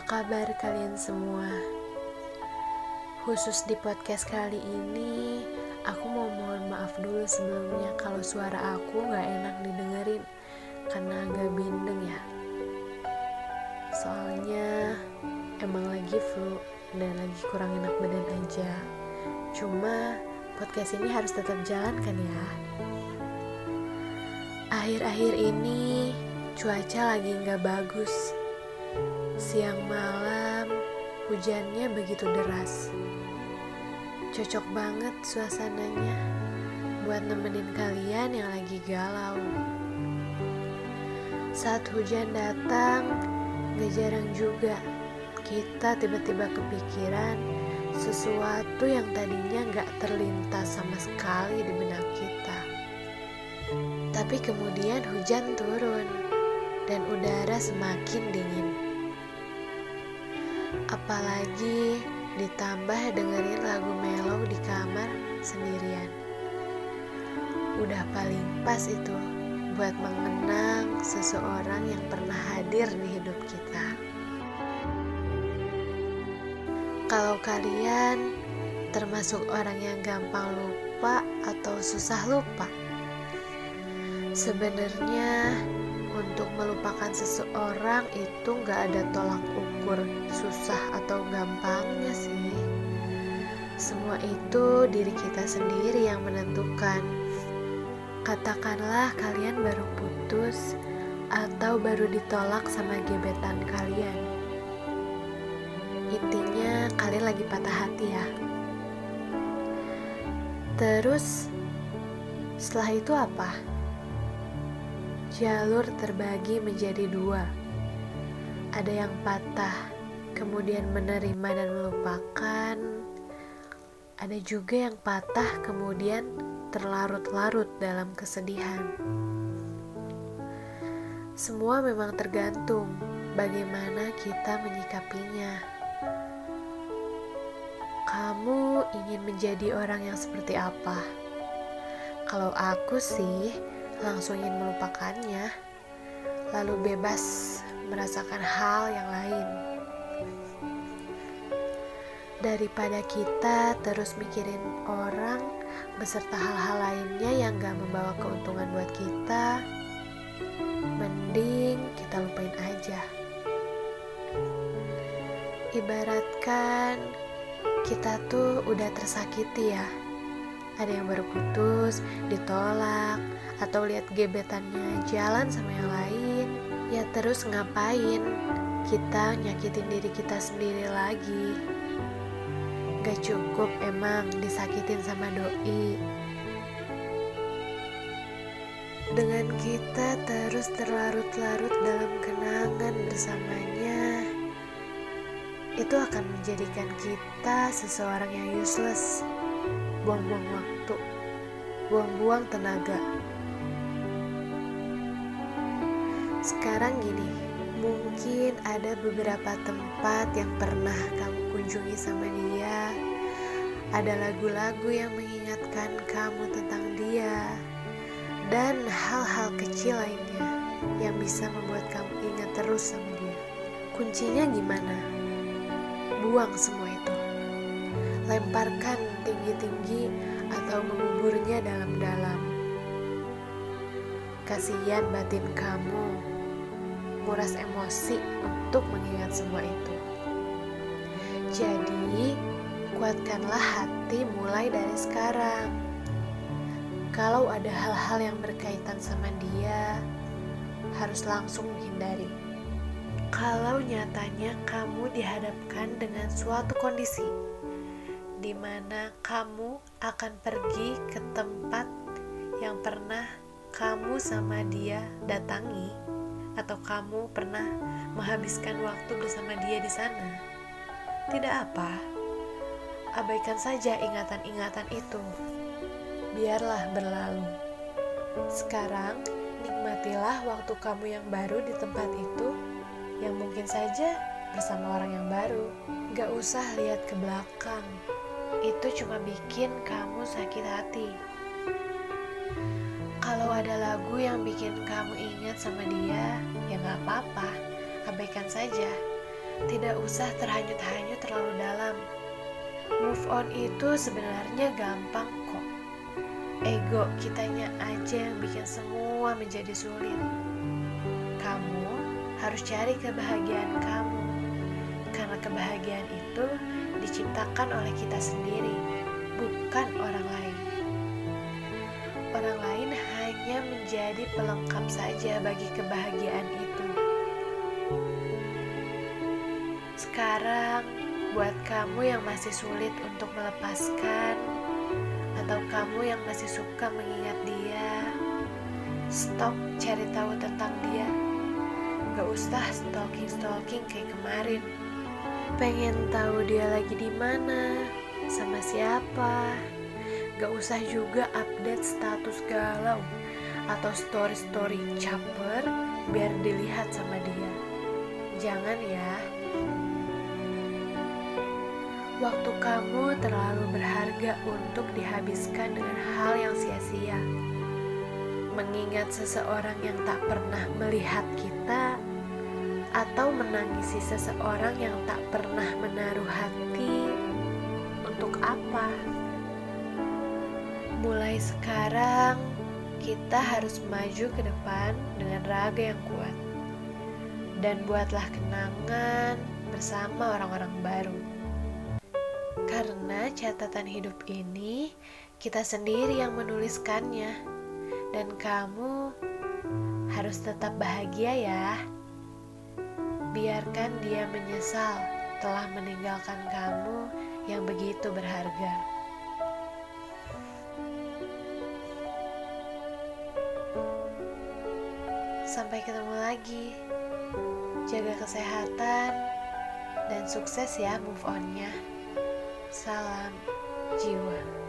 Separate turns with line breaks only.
kabar kalian semua? Khusus di podcast kali ini, aku mau mohon maaf dulu sebelumnya kalau suara aku gak enak didengerin karena agak bindeng ya. Soalnya emang lagi flu dan lagi kurang enak badan aja. Cuma podcast ini harus tetap jalan kan ya. Akhir-akhir ini cuaca lagi nggak bagus Siang malam, hujannya begitu deras. Cocok banget suasananya buat nemenin kalian yang lagi galau. Saat hujan datang, gak jarang juga kita tiba-tiba kepikiran sesuatu yang tadinya gak terlintas sama sekali di benak kita. Tapi kemudian hujan turun dan udara semakin dingin. Apalagi ditambah dengerin lagu mellow di kamar sendirian. Udah paling pas itu buat mengenang seseorang yang pernah hadir di hidup kita. Kalau kalian termasuk orang yang gampang lupa atau susah lupa, sebenarnya untuk melupakan seseorang itu gak ada tolak ukur susah atau gampangnya sih. Semua itu diri kita sendiri yang menentukan. Katakanlah kalian baru putus atau baru ditolak sama gebetan kalian. Intinya kalian lagi patah hati ya. Terus setelah itu apa? Jalur terbagi menjadi dua. Ada yang patah, kemudian menerima dan melupakan. Ada juga yang patah, kemudian terlarut-larut dalam kesedihan. Semua memang tergantung bagaimana kita menyikapinya. Kamu ingin menjadi orang yang seperti apa? Kalau aku sih, langsung ingin melupakannya, lalu bebas merasakan hal yang lain. Daripada kita terus mikirin orang beserta hal-hal lainnya yang gak membawa keuntungan buat kita, mending kita lupain aja. Ibaratkan kita tuh udah tersakiti ya. Ada yang baru putus, ditolak, atau lihat gebetannya jalan sama yang lain, ya terus ngapain kita nyakitin diri kita sendiri lagi? Gak cukup emang disakitin sama doi. Dengan kita terus terlarut-larut dalam kenangan bersamanya, itu akan menjadikan kita seseorang yang useless, buang-buang waktu, buang-buang tenaga. Sekarang gini, mungkin ada beberapa tempat yang pernah kamu kunjungi sama dia. Ada lagu-lagu yang mengingatkan kamu tentang dia. Dan hal-hal kecil lainnya yang bisa membuat kamu ingat terus sama dia. Kuncinya gimana? Buang semua itu. Lemparkan tinggi-tinggi atau menguburnya dalam-dalam. Kasihan batin kamu menguras emosi untuk mengingat semua itu. Jadi, kuatkanlah hati mulai dari sekarang. Kalau ada hal-hal yang berkaitan sama dia, harus langsung menghindari. Kalau nyatanya kamu dihadapkan dengan suatu kondisi di mana kamu akan pergi ke tempat yang pernah kamu sama dia datangi, atau kamu pernah menghabiskan waktu bersama dia di sana? Tidak apa, abaikan saja ingatan-ingatan itu. Biarlah berlalu. Sekarang, nikmatilah waktu kamu yang baru di tempat itu, yang mungkin saja bersama orang yang baru. Gak usah lihat ke belakang, itu cuma bikin kamu sakit hati. Kalau ada lagu yang bikin kamu ingat sama dia, ya gak apa-apa, abaikan saja. tidak usah terhanyut-hanyut terlalu dalam. Move on itu sebenarnya gampang kok. Ego kitanya aja yang bikin semua menjadi sulit. Kamu harus cari kebahagiaan kamu. Karena kebahagiaan itu diciptakan oleh kita sendiri, bukan orang lain. Orang lain hanya menjadi pelengkap saja bagi kebahagiaan itu. Sekarang, buat kamu yang masih sulit untuk melepaskan, atau kamu yang masih suka mengingat dia, stop cari tahu tentang dia. Gak usah stalking-stalking kayak kemarin. Pengen tahu dia lagi di mana, sama siapa. Gak usah juga update status galau atau story-story caper biar dilihat sama dia. Jangan ya. Waktu kamu terlalu berharga untuk dihabiskan dengan hal yang sia-sia. Mengingat seseorang yang tak pernah melihat kita, atau menangisi seseorang yang tak pernah menaruh hati, untuk apa? Mulai sekarang, kita harus maju ke depan dengan raga yang kuat, dan buatlah kenangan bersama orang-orang baru. Karena catatan hidup ini kita sendiri yang menuliskannya, dan kamu harus tetap bahagia ya. Biarkan dia menyesal telah meninggalkan kamu yang begitu berharga. Sampai ketemu lagi. Jaga kesehatan dan sukses ya move on-nya. Salam jiwa.